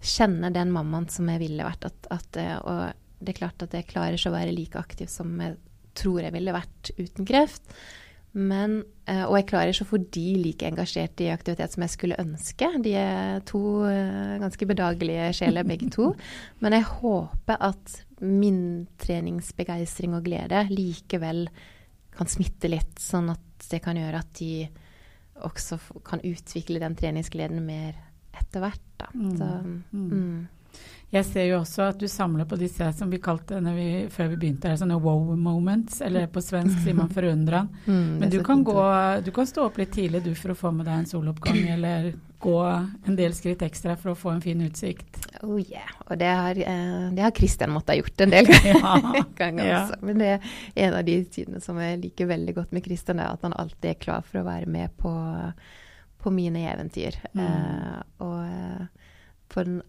kjenne den mammaen som jeg ville vært. At, at, uh, og det er klart at jeg klarer ikke å være like aktiv som jeg tror jeg ville vært uten kreft. Men, eh, og jeg klarer ikke å få de like engasjert i aktivitet som jeg skulle ønske. De er to eh, ganske bedagelige sjeler begge to. Men jeg håper at min treningsbegeistring og glede likevel kan smitte litt, sånn at det kan gjøre at de også kan utvikle den treningsgleden mer etter hvert. Da. Mm. Så, mm. Jeg ser jo også at du samler på disse som vi kalte vi, før vi begynte, her, sånne wow moments, eller på svensk sier man forundran. Mm, Men du kan, gå, du kan, stå opp litt tidlig du for å få med deg en soloppgang, eller gå en del skritt ekstra for å få en fin utsikt. Oh yeah. Og det har, eh, det har Christian måttet ha gjort en del ganger ja. også. Men det er en av de sidene som jeg liker veldig godt med Christian, er at han alltid er klar for å være med på, på mine eventyr. Mm. Uh, og uh, på den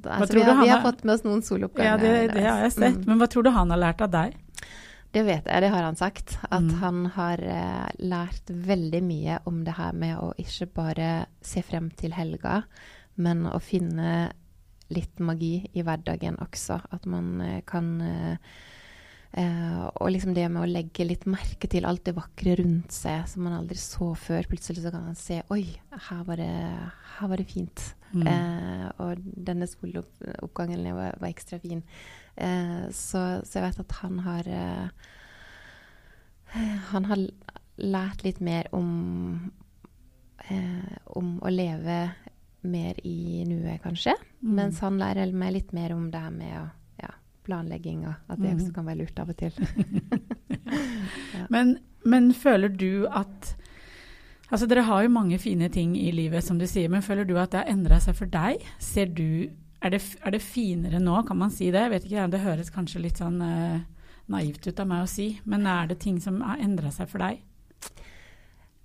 Altså, vi, har, vi, har, fått med oss noen soloppgaver. Ja, det, det, har jeg sett. Mm. Men hva tror du han har lært av deg? Det vet jeg, det har han sagt. At mm. han har uh, lært veldig mye om det her med å ikke bare se frem til helga, men å finne litt magi i hverdagen også. At man uh, kan uh, Uh, og liksom det med å legge litt merke til alt det vakre rundt seg som man aldri så før. Plutselig så kan man se Oi, her var det, her var det fint. Mm. Uh, og denne soloppgangen var, var, ekstra fin. Uh, så, så, jeg vet at han har Han har lært litt mer om om å leve mer i nuet, kanskje. Mm. Mens han lærer meg litt mer om det her med å planlegginga. At det også mhm. kan være lurt av og til. ja. men, men, føler du at Altså, dere har jo mange fine ting i livet, som du sier, men føler du at det har endra seg for deg? Ser du er det, er det, finere nå, kan man si det? Jeg vet ikke, Det høres kanskje litt sånn uh, naivt ut av meg å si, men er det ting som har endra seg for deg?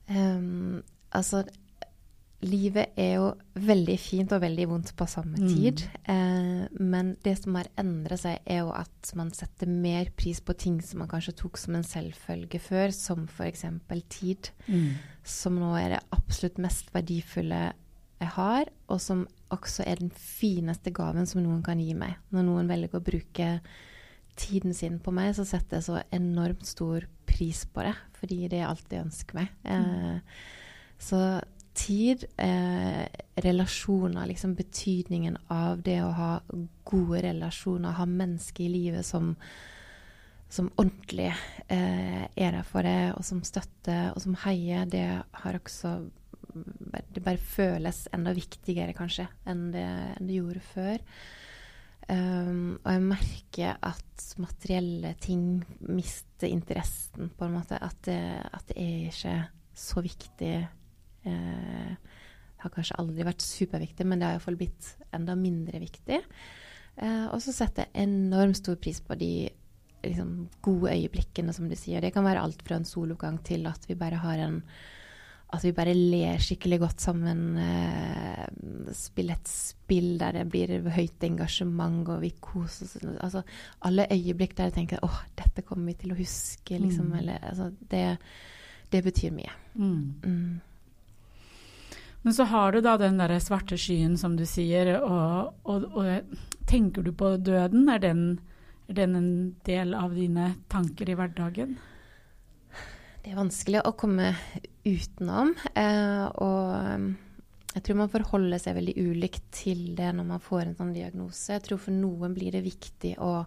Um, altså, livet er jo veldig fint og veldig vondt på samme mm. tid. Mm. Eh, men det som har endret seg, er jo at man setter mer pris på ting som man kanskje tok som en selvfølge før, som f.eks. tid. Mm. Som nå er det absolutt mest verdifulle jeg har, og som også er den fineste gaven som noen kan gi meg. Når noen velger å bruke tiden sin på meg, så setter jeg så enormt stor pris på det, fordi det er alt jeg ønsker meg. Mm. Eh, så tid, eh, relasjoner, liksom betydningen av det å ha gode relasjoner, ha mennesker i livet som, som ordentlig eh, er der for deg, og som støtter, og som heier, det har også Det bare føles enda viktigere, kanskje, enn det, enn det gjorde før. Um, og jeg merker at materielle ting mister interessen, på en måte. At det, at det er ikke så viktig eh, har kanskje aldri vært superviktig, men det har iallfall blitt enda mindre viktig. Eh, og så setter jeg enormt stor pris på de liksom, gode øyeblikkene, som du sier. Det kan være alt fra en soloppgang til at vi bare har en at vi bare ler skikkelig godt sammen. Eh, spiller et spill der det blir høyt engasjement, og vi koser oss. Altså, alle øyeblikk der jeg tenker åh, dette kommer vi til å huske, liksom. Mm. Eller, altså, det, det betyr mye. Mm. Mm. Men så har du da den der svarte skyen, som du sier, og, og, og tenker du på døden? Er den, er den en del av dine tanker i hverdagen? Det er vanskelig å komme utenom. Eh, og jeg tror man forholder seg veldig ulikt til det når man får en sånn diagnose. Jeg tror for noen blir det viktig å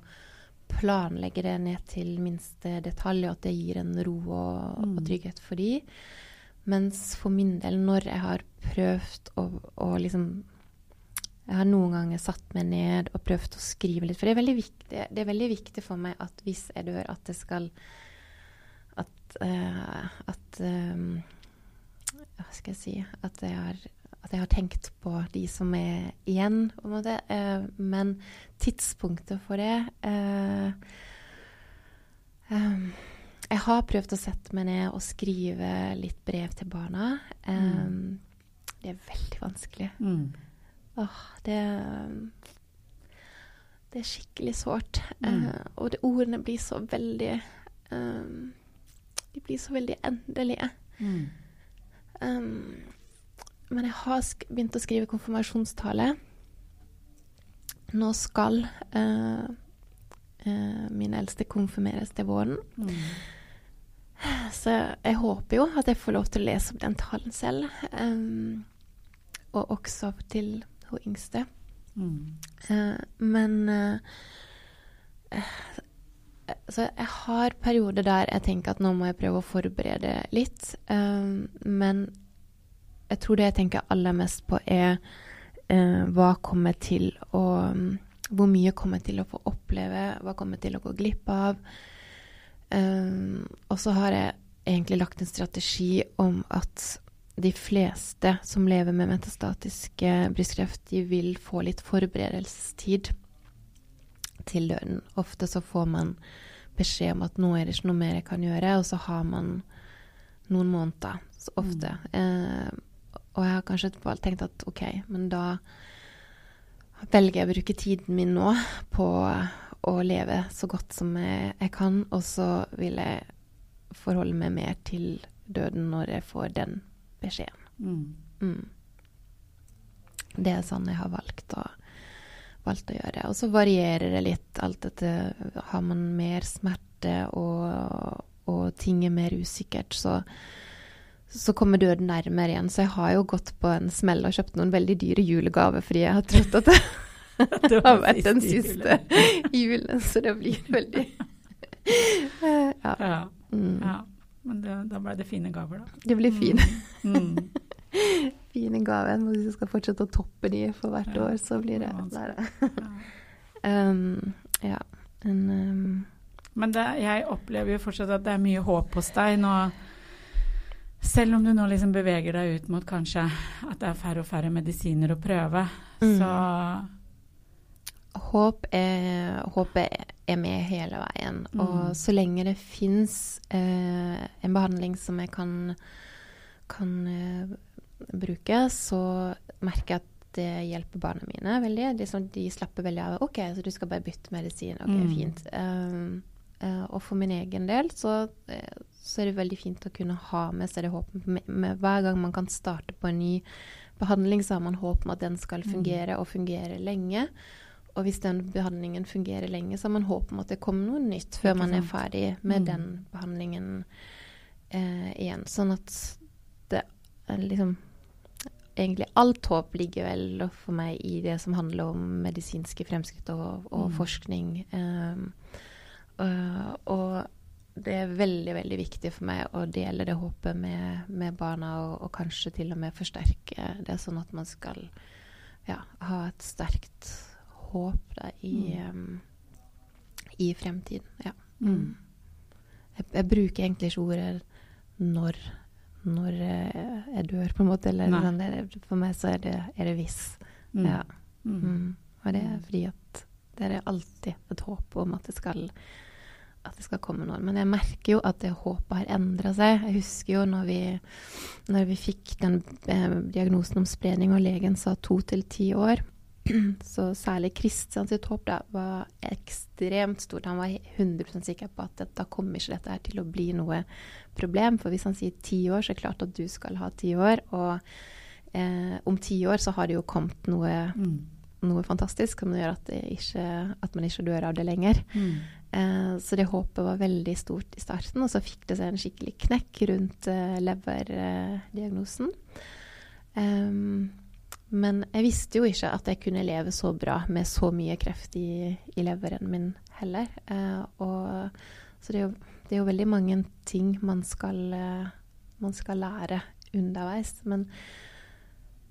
planlegge det ned til minste detalj, og at det gir en ro og, Mm. og trygghet for de. Mens for min del, når jeg har prøvd å, å liksom Jeg har noen ganger satt meg ned og prøvd å skrive litt. For det er veldig viktig, det er veldig viktig for meg at hvis jeg dør, at det skal At, uh, at um, Hva skal jeg si At jeg har at jeg har tenkt på de som er igjen, på en måte. Uh, men tidspunktet for det uh, um, Jeg har prøvd å sette meg ned og skrive litt brev til barna. Eh, Det er veldig vanskelig. Mm. Åh, det Det er skikkelig sårt. Mm. Eh, og det, ordene blir så veldig um, De blir så veldig endelige. Mm. Um, men jeg har begynt å skrive konfirmasjonstale. Nå skal uh, uh, min eldste konfirmeres til våren. Mm. Så jeg håper jo at jeg får lov til å lese opp den talen selv. Um, og også til hun yngste. Mm. Eh, men eh, eh, Så jeg har perioder der jeg tenker at nå må jeg prøve å forberede litt. Um, men jeg tror det jeg tenker aller mest på, er eh, hva kommer til å Hvor mye kommer jeg til å få oppleve? Hva kommer jeg til å gå glipp av? Um, og så har jeg egentlig lagt en strategi om at de fleste som lever med metastatiske brystkreft, de vil få litt forberedelsestid til døden. Ofte så får man beskjed om at nå er det ikke noe mer jeg kan gjøre, og så har man noen måneder, så ofte. Eh, og jeg har kanskje tenkt at OK, men da velger jeg å bruke tiden min nå på å leve så godt som jeg, jeg kan, og så vil jeg forholde meg mer til døden når jeg får den beskjeden. Mm. Mm. Det er sånn jeg har valgt å, valgt å gjøre. Og så varierer det litt alt etter Har man mer smerte og, og ting er mer usikkert, så, så kommer døden nærmere igjen. Så jeg har jo gått på en smell og kjøpt noen veldig dyre julegaver fordi jeg har trodd at det, Det har vært den siste julen. julen, så det blir veldig Ja. Ja. Mm. ja. Men det, da ble det fine gaver, da. Det blir fine, Mm. fine gaver. Hvis du skal fortsette å toppe de for hvert Ja. år, så blir det. Ja. Um, ja. En, um, Men det, jeg opplever jo fortsatt at det er mye håp hos deg nå. Selv om du nå liksom beveger deg ut mot kanskje at det er færre og færre medisiner å prøve, Mm. så håp, er, håp er med hele veien. Mm. Og så lenge det fins eh, en behandling som jeg kan, kan eh, bruke, så merker jeg at det hjelper barna mine veldig. Liksom, de slapper veldig av. OK, så du skal bare bytte medisin. OK, Mm. fint. Um, eh, og for min egen del så, eh, så er det veldig fint å kunne ha med seg det håpet. Med, med, hver gang man kan starte på en ny behandling, så har man håp om at den skal Mm. fungere, og fungere lenge. Og hvis den behandlingen fungerer lenge, så har man håp om at det kommer noe nytt før man er ferdig med Mm. den behandlingen eh, igjen. Sånn at det liksom Egentlig alt håp ligger vel for meg i det som handler om medisinske fremskritt og, og Mm. forskning. Um, og, og det er veldig, veldig viktig for meg å dele det håpet med, med barna, og, og kanskje til og med forsterke det, sånn at man skal ja, ha et sterkt håp da, i, um, i fremtiden. Ja. mm. Jeg, jeg bruker egentlig ikke ordet når, når eh, jeg dør, på en måte. Eller, Nei. sånn, for meg så er det, er det hvis. Mm. Ja. Mm. Mm. Og det er Mm. fordi at det er alltid et håp om at det skal at det skal komme noen. Men jeg merker jo at det håpet har endra seg. Jeg husker jo når vi, når vi fikk den eh, diagnosen om spredning, og legen sa to til ti år. Så særlig Kristian sitt håp da, var ekstremt stort. Han var 100 sikker på at da kommer ikke dette her til å bli noe problem. For hvis han sier ti år, så er det klart at du skal ha ti år. Og eh, om ti år så har det jo kommet noe, mm. noe fantastisk som gjør at, ikke, at, man ikke dør av det lenger. Mm. Eh, så det håpet var veldig stort i starten, og så fikk det seg en skikkelig knekk rundt eh, leverdiagnosen. Um, men jeg visste jo ikke at jeg kunne leve så bra med så mye kreft i, i leveren min heller. Eh, og, så det er, jo, det er, jo, veldig mange ting man skal, uh, man skal lære underveis. Men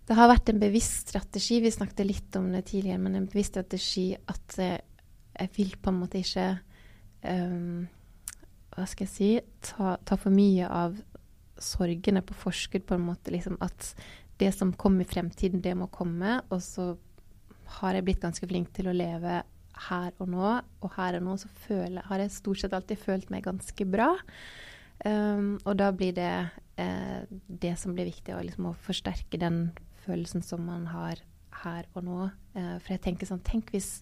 det har vært en bevisst strategi, vi snakket litt om det tidligere, men en bevisst strategi at uh, jeg vil på en måte ikke um, Hva skal jeg si ta, ta, for mye av sorgene på forskudd, på en måte. Liksom at det som kommer i fremtiden, det må komme. Og så har jeg blitt ganske flink til å leve her og nå. Og her og nå så føler, har jeg stort sett alltid følt meg ganske bra. Um, og da blir det eh, det som blir viktig, å, liksom, å forsterke den følelsen som man har her og nå. Uh, for jeg tenker sånn Tenk hvis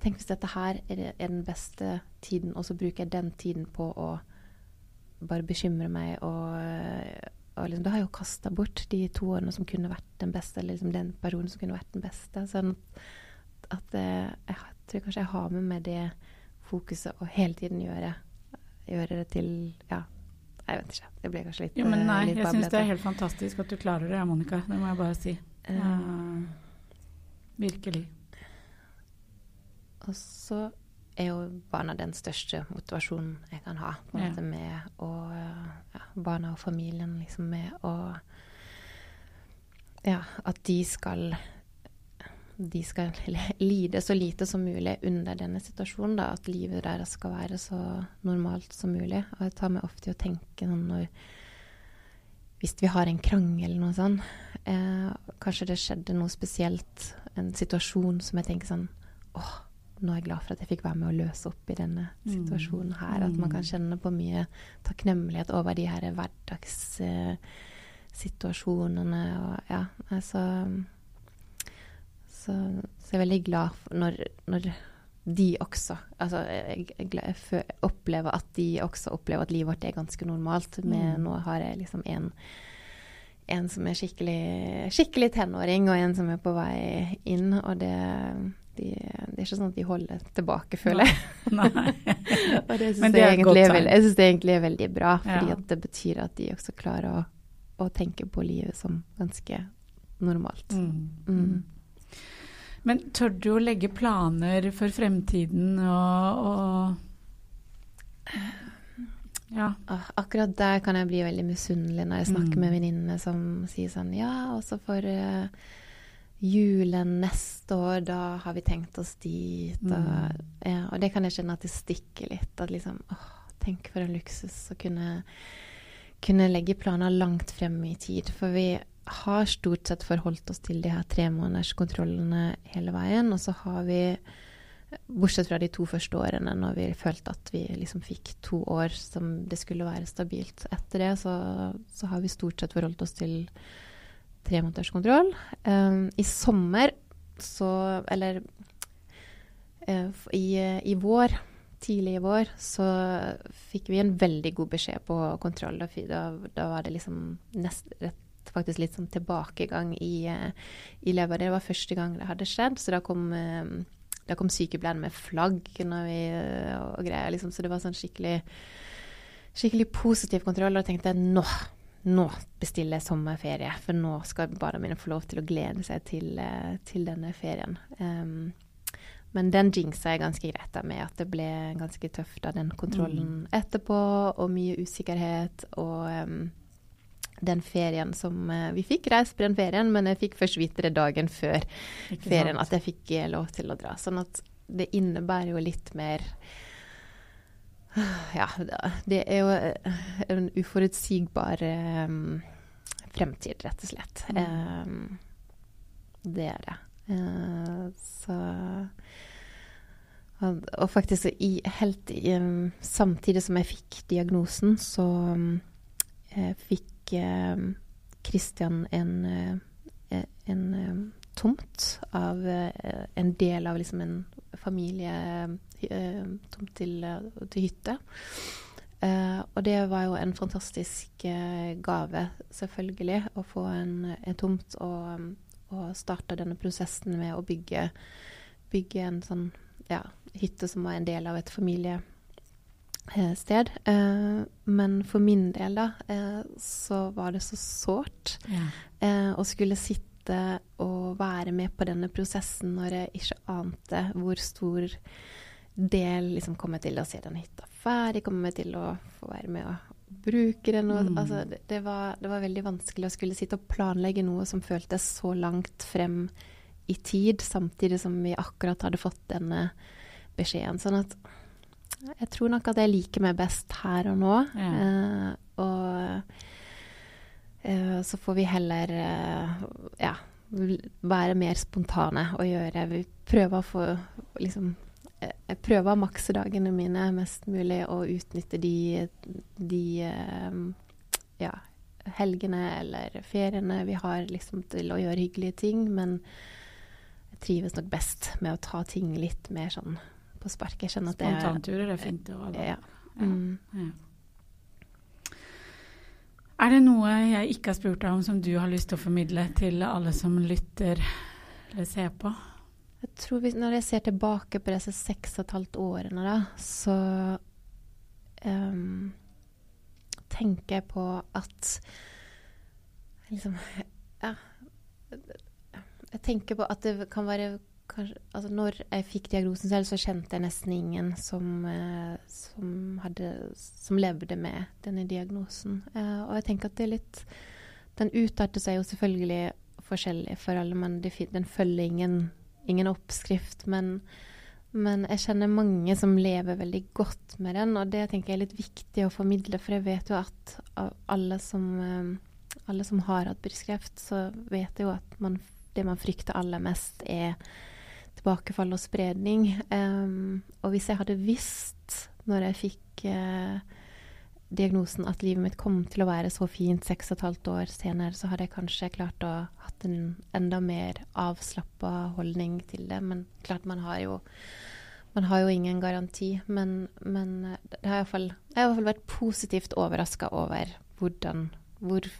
Tenk hvis dette her er, er, den beste tiden, og så bruker jeg den tiden på å bare bekymre meg og, og liksom, Da har jeg jo kasta bort de to årene som kunne vært den beste, eller liksom den perioden som kunne vært den beste. Sånn at at jeg tror kanskje jeg har med meg det fokuset å hele tiden gjøre, gjøre det til Ja, jeg vet ikke. Det ble kanskje litt Jo, men nei, jeg syns det er helt fantastisk at du klarer det, Monica. Det må jeg bare si. Uh, virkelig. Og så er jo barna den største motivasjonen jeg kan ha. på en måte med å, ja, Barna og familien liksom med å Ja, at de skal de skal lide så lite som mulig under denne situasjonen. Da, at livet deres skal være så normalt som mulig. Og jeg tar meg ofte i å tenke sånn når Hvis vi har en krangel eller noe sånt, eh, kanskje det skjedde noe spesielt, en situasjon som jeg tenker sånn åh, nå er jeg glad for at jeg fikk være med å løse opp i denne mm. situasjonen her. At man kan mm. kjenne på mye takknemlighet over de her hverdagssituasjonene. Uh, og ja, altså så, så, jeg er veldig glad når, når de også Altså, jeg, jeg, jeg, opplever at de også opplever at livet vårt er ganske normalt. Med, mm. Nå har jeg liksom en en som er skikkelig, skikkelig tenåring, og en som er på vei inn. Og det de, det er ikke sånn at de holder tilbake, føler jeg. og det syns jeg, jeg synes det egentlig er veldig bra, fordi ja. det betyr at de også klarer å, å, tenke på livet som ganske normalt. Mm. Mm. Men tør du å legge planer for fremtiden og, og ja. Akkurat der kan jeg bli veldig misunnelig når jeg snakker mm. med venninnene som sier sånn Ja, også for uh, julen neste år, da har vi tenkt oss dit. Og, mm. ja, og det kan jeg kjenne at det stikker litt. At liksom, åh, tenk for en luksus å kunne, kunne legge planer langt frem i tid. For vi har stort sett forholdt oss til de her tremånederskontrollene hele veien. Og så har vi, bortsett fra de to første årene, når vi følte at vi liksom fikk to år som det skulle være stabilt. Etter det så, så har vi stort sett forholdt oss til tremånederskontroll. Um, I sommer så Eller uh, i, i, vår, tidlig i vår, så fikk vi en veldig god beskjed på kontroll. Da, da var det liksom nest, rett, faktisk litt sånn tilbakegang i, uh, i lever. Det var første gang det hadde skjedd, så da kom uh, da kom sykepleieren med flagg vi, og greier. Liksom. Så det var sånn skikkelig, skikkelig positiv kontroll. Og jeg tenkte nå nå bestiller jeg sommerferie, for nå skal barna mine få lov til å glede seg til, eh, til denne ferien. Um, men den jinxa jeg ganske greit da, med at det ble ganske tøft av den kontrollen mm. etterpå, og mye usikkerhet. Og um, den ferien som uh, Vi fikk reist på den ferien, men jeg fikk først vite det dagen før ferien at jeg fikk uh, lov til å dra. Sånn at det innebærer jo litt mer ja, det er jo eh, en uforutsigbar um, fremtid, rett og slett. Mm. Um, det er det. Uh, så Og, og faktisk i, helt i, um, samtidig som jeg fikk diagnosen, så fikk Christian en, en tomt av en del av liksom en familietomt uh, til, til hytte. Uh, og det var jo en fantastisk uh, gave, selvfølgelig, å få en, en tomt og, og starte denne prosessen med å bygge, bygge en sånn ja, hytte som var en del av et familiested. Uh, men for min del, da, så var det så sårt ja. å skulle sitte og være med på denne prosessen når jeg ikke ante hvor stor del liksom kommer til å se den hytta ferdig, kommer til å få være med og bruke den. Og, mm. altså, det, det, var, det, var, veldig vanskelig å skulle sitte og planlegge noe som føltes så langt frem i tid, samtidig som vi akkurat hadde fått denne beskjeden. Sånn at jeg tror nok at jeg liker meg best her og nå. Ja. Eh, og eh, så får vi heller eh, ja, være mer spontane og gjøre Vi prøver å få liksom jeg prøver å makse dagene mine mest mulig og utnytte de, de eh, ja, helgene eller feriene vi har liksom til å gjøre hyggelige ting. Men jeg trives nok best med å ta ting litt mer sånn på sparket. Spontanturer er fint. Ja. Mm. ja. Er det noe jeg ikke har spurt deg om som du har lyst til å formidle til alle som lytter eller ser på? Jeg tror vi, Når jeg ser tilbake på disse seks og et halvt årene, da, så um, tenker jeg på at liksom Ja. Jeg tenker på at det kan være kanskje, altså Når jeg fikk diagnosen selv, så kjente jeg nesten ingen som, uh, som, hadde, som levde med denne diagnosen. Uh, og jeg tenker at det er litt Den utarter seg jo selvfølgelig forskjellig for alle, men det, den følger ingen ingen oppskrift, men, men, jeg kjenner mange som lever veldig godt med den, og det tenker jeg er litt viktig å formidle, for jeg vet jo at alle som, eh, alle som har hatt brystkreft, så vet jeg jo at man, det man frykter aller mest, er tilbakefall og spredning. Um, og hvis jeg hadde visst når jeg fikk uh, diagnosen at livet mitt kom til å være så fint seks og et halvt år senere, så hadde jeg kanskje klart å hatt en enda mer avslappa holdning til det. Men klart, man har jo, man har jo ingen garanti. Men, men det har iallfall, jeg har iallfall vært positivt overraska over hvordan, hvor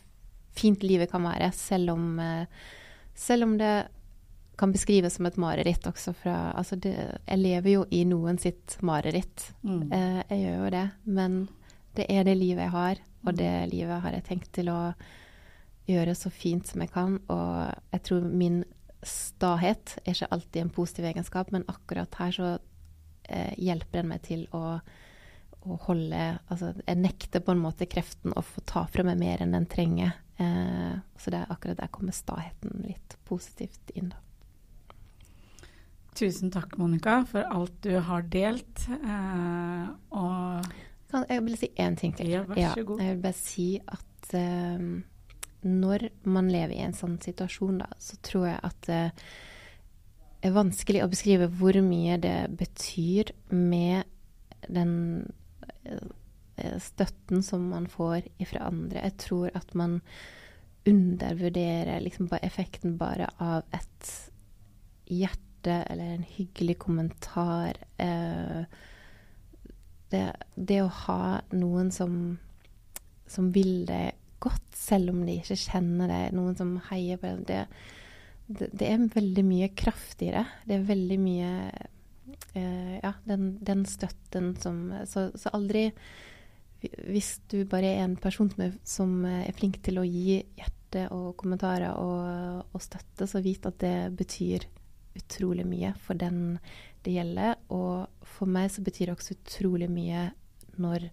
fint livet kan være, selv om, eh, selv om det kan beskrives som et mareritt også fra Altså, det, jeg lever jo i noen sitt mareritt. Mm. Eh, jeg gjør jo det. Men det er det livet jeg har, og det livet har jeg tenkt til å gjøre så fint som jeg kan. Og jeg tror min stahet er ikke alltid en positiv egenskap, men akkurat her så eh, hjelper den meg til å, å, holde Altså jeg nekter på en måte kreften å få ta fra meg mer enn den trenger. Eh, så det er akkurat der kommer staheten litt positivt inn, da. Tusen takk, Monica, for alt du har delt. Eh, og kan, jeg vil si én ting til. Ja, vær så god. jeg vil bare si at uh, når man lever i en sånn situasjon, da, så tror jeg at det er vanskelig å beskrive hvor mye det betyr med den uh, støtten som man får fra andre. Jeg tror at man undervurderer liksom bare effekten bare av et hjerte eller en hyggelig kommentar. Uh, det, det, å ha noen som, som vil deg godt, selv om de ikke kjenner deg, noen som heier på det, det, det, er veldig mye kraft i det. Det er veldig mye eh, Ja, den, den, støtten som så, så, aldri Hvis du bare er en person som er, som er, flink til å gi hjerte og kommentarer og, og støtte, så vit at det betyr utrolig mye for den det gjelder. Og for meg så betyr det også utrolig mye når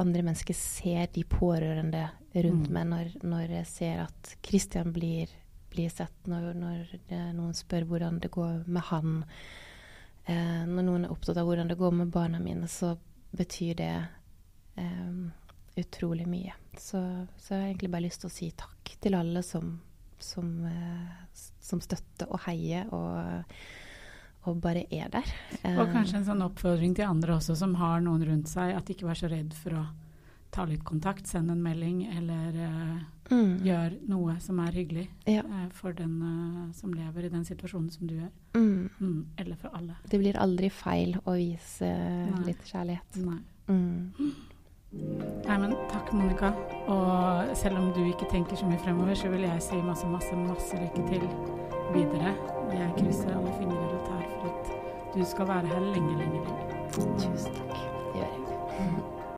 andre mennesker ser de pårørende rundt mm. meg, når, når, jeg ser at Kristian blir, blir sett, når, når noen spør hvordan det går med han, eh, når noen er opptatt av hvordan det går med barna mine, så betyr det eh, utrolig mye. Så, så, jeg har egentlig bare lyst til å si takk til alle som, som, eh, som støtter og heier. og og bare er der. Og kanskje en sånn oppfordring til andre også som har noen rundt seg, at ikke vær så redd for å ta litt kontakt, send en melding, eller uh, mm. gjør noe som er hyggelig ja. uh, for den uh, som lever i den situasjonen som du gjør. Mm. Mm, eller for alle. Det blir aldri feil å vise litt kjærlighet. Nei. Mm. Nei, men takk, Monica. Og selv om du ikke tenker så mye fremover, så vil jeg si masse, masse, masse lykke til videre. Jeg krysser alle fingre og tær du skal være her lenge, lenge. Tusen takk. Det gjør jeg.